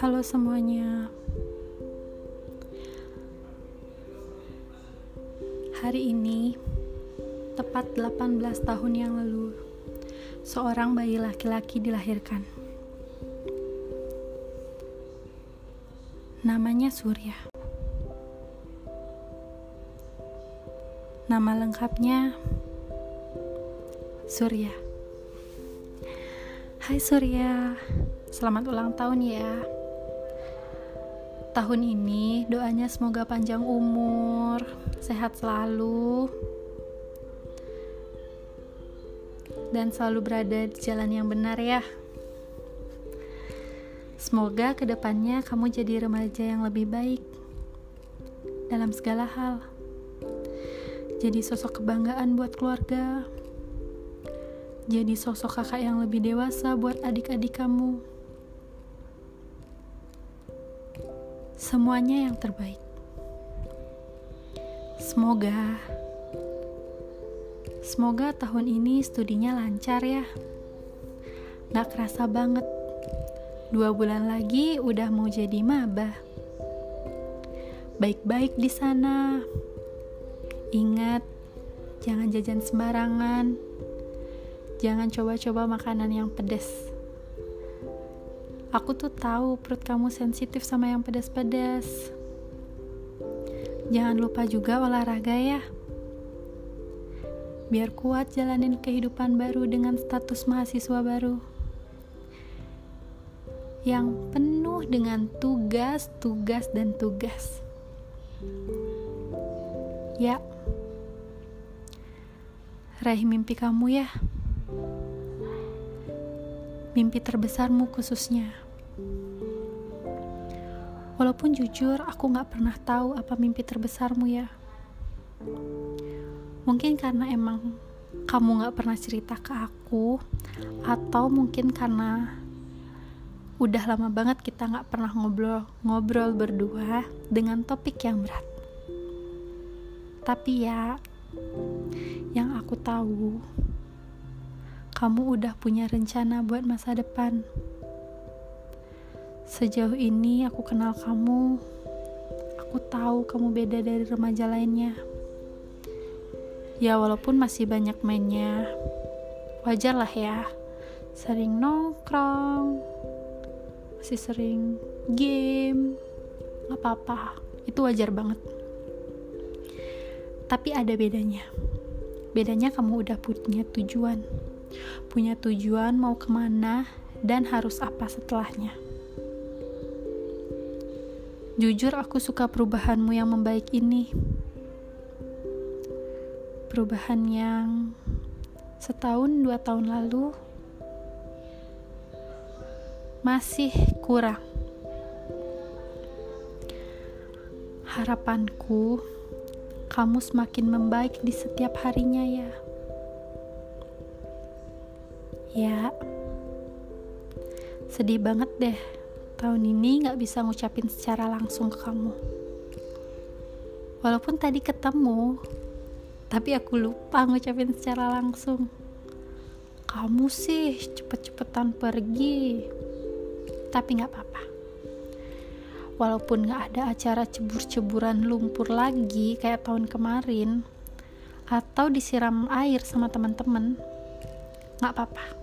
Halo semuanya. Hari ini tepat 18 tahun yang lalu seorang bayi laki-laki dilahirkan. Namanya Surya. Nama lengkapnya Surya. Hai Surya, selamat ulang tahun ya. Tahun ini doanya semoga panjang umur, sehat selalu, dan selalu berada di jalan yang benar ya. Semoga ke depannya kamu jadi remaja yang lebih baik dalam segala hal. Jadi sosok kebanggaan buat keluarga, jadi sosok kakak yang lebih dewasa buat adik-adik kamu. Semuanya yang terbaik. Semoga Semoga tahun ini studinya lancar ya. Gak kerasa banget. Dua bulan lagi udah mau jadi maba. Baik-baik di sana. Ingat, jangan jajan sembarangan Jangan coba-coba makanan yang pedas. Aku tuh tahu perut kamu sensitif sama yang pedas-pedas. Jangan lupa juga olahraga ya. Biar kuat jalanin kehidupan baru dengan status mahasiswa baru. Yang penuh dengan tugas, tugas, dan tugas. Ya, raih mimpi kamu ya mimpi terbesarmu khususnya. Walaupun jujur, aku gak pernah tahu apa mimpi terbesarmu ya. Mungkin karena emang kamu gak pernah cerita ke aku, atau mungkin karena udah lama banget kita gak pernah ngobrol-ngobrol berdua dengan topik yang berat. Tapi ya, yang aku tahu, kamu udah punya rencana buat masa depan. Sejauh ini aku kenal kamu, aku tahu kamu beda dari remaja lainnya. Ya walaupun masih banyak mainnya, wajar lah ya. Sering nongkrong, masih sering game, gak apa-apa, itu wajar banget. Tapi ada bedanya. Bedanya kamu udah punya tujuan punya tujuan mau ke mana dan harus apa setelahnya. Jujur aku suka perubahanmu yang membaik ini. Perubahan yang setahun dua tahun lalu masih kurang. Harapanku, kamu semakin membaik di setiap harinya ya. Ya, sedih banget deh. Tahun ini gak bisa ngucapin secara langsung ke kamu. Walaupun tadi ketemu, tapi aku lupa ngucapin secara langsung. Kamu sih cepet-cepetan pergi. Tapi gak apa-apa. Walaupun gak ada acara cebur-ceburan lumpur lagi kayak tahun kemarin, atau disiram air sama teman-teman, gak apa-apa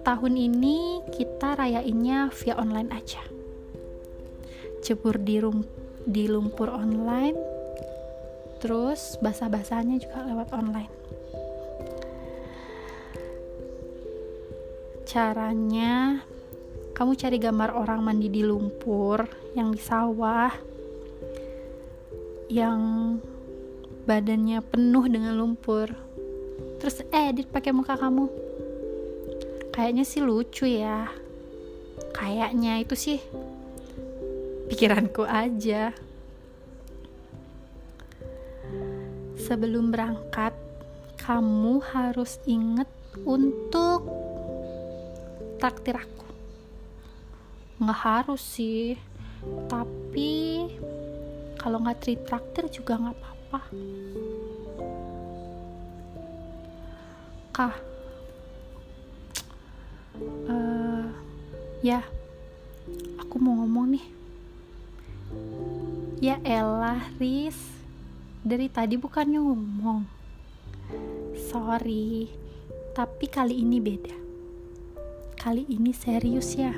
tahun ini kita rayainnya via online aja. Cebur di, di lumpur online terus basah-basahnya juga lewat online. Caranya kamu cari gambar orang mandi di lumpur yang di sawah yang badannya penuh dengan lumpur. Terus edit pakai muka kamu kayaknya sih lucu ya. Kayaknya itu sih pikiranku aja. Sebelum berangkat kamu harus inget untuk traktir aku. Nggak harus sih tapi kalau nggak traktir juga nggak apa-apa. Kah ya aku mau ngomong nih. Ya elah Riz. Dari tadi bukannya ngomong. Sorry tapi kali ini beda. Kali ini serius ya.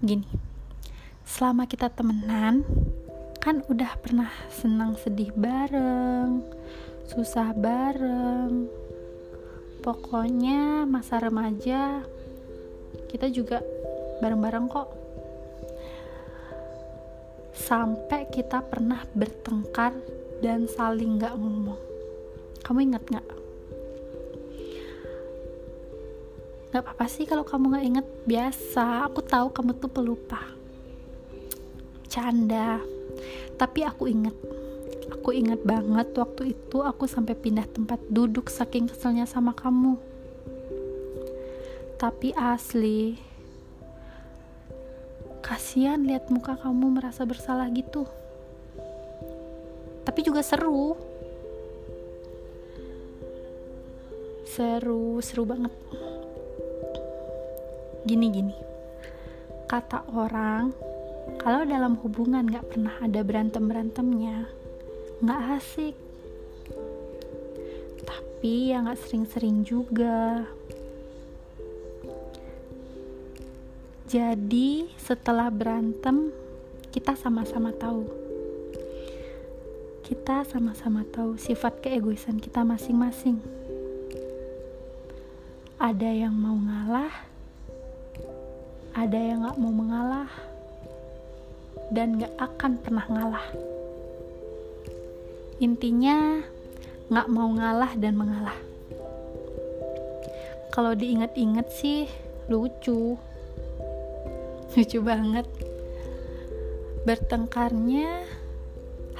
Gini selama kita temenan kan udah pernah senang sedih bareng susah bareng. Pokoknya masa remaja kita juga bareng-bareng kok. Sampai kita pernah bertengkar dan saling gak ngomong. Kamu ingat gak? gak apa-apa sih kalau kamu gak inget biasa aku tahu kamu tuh pelupa. Canda. Tapi aku inget aku inget banget waktu itu aku sampai pindah tempat duduk saking keselnya sama kamu tapi asli. Kasihan lihat muka kamu merasa bersalah gitu. Tapi juga seru. Seru seru banget. Gini gini. Kata orang kalau dalam hubungan gak pernah ada berantem berantemnya gak asik. Tapi ya gak sering-sering juga Jadi, setelah berantem, kita sama-sama tahu. Kita sama-sama tahu sifat keegoisan kita masing-masing. Ada yang mau ngalah, ada yang gak mau mengalah, dan gak akan pernah ngalah. Intinya, gak mau ngalah dan mengalah. Kalau diingat-ingat sih, lucu lucu banget bertengkarnya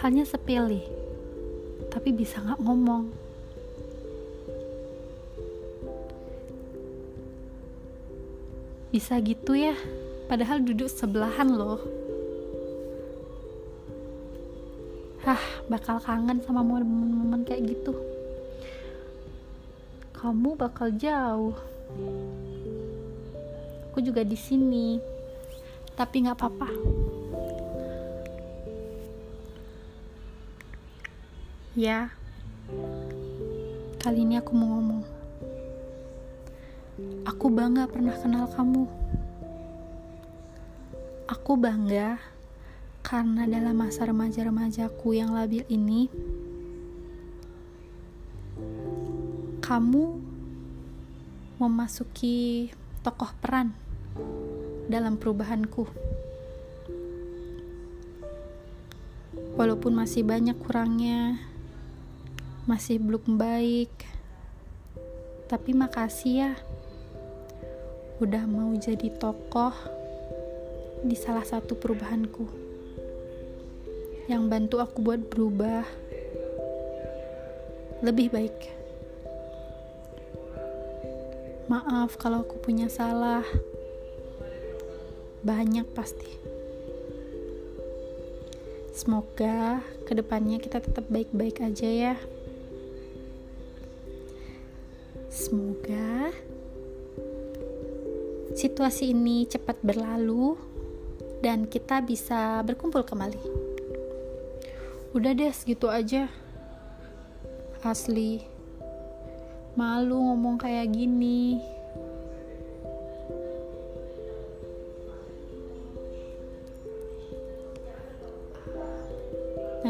hanya sepele tapi bisa nggak ngomong bisa gitu ya padahal duduk sebelahan loh Hah, bakal kangen sama momen-momen kayak gitu. Kamu bakal jauh. Aku juga di sini tapi nggak apa-apa. Ya. Kali ini aku mau ngomong. Aku bangga pernah kenal kamu. Aku bangga karena dalam masa remaja-remajaku yang labil ini kamu memasuki tokoh peran dalam perubahanku. Walaupun masih banyak kurangnya, masih belum baik, tapi makasih ya, udah mau jadi tokoh di salah satu perubahanku yang bantu aku buat berubah lebih baik. Maaf kalau aku punya salah banyak pasti. Semoga ke depannya kita tetap baik-baik aja ya. Semoga situasi ini cepat berlalu dan kita bisa berkumpul kembali. Udah deh segitu aja. Asli. Malu ngomong kayak gini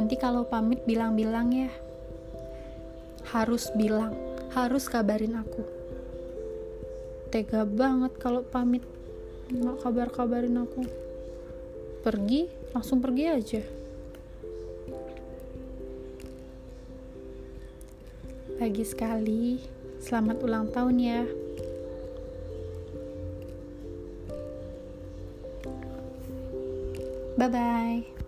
nanti kalau pamit bilang-bilang ya. Harus bilang harus kabarin aku. Tega banget kalau pamit nggak kabar-kabarin aku. Pergi langsung pergi aja. Pagi sekali selamat ulang tahun ya. Bye bye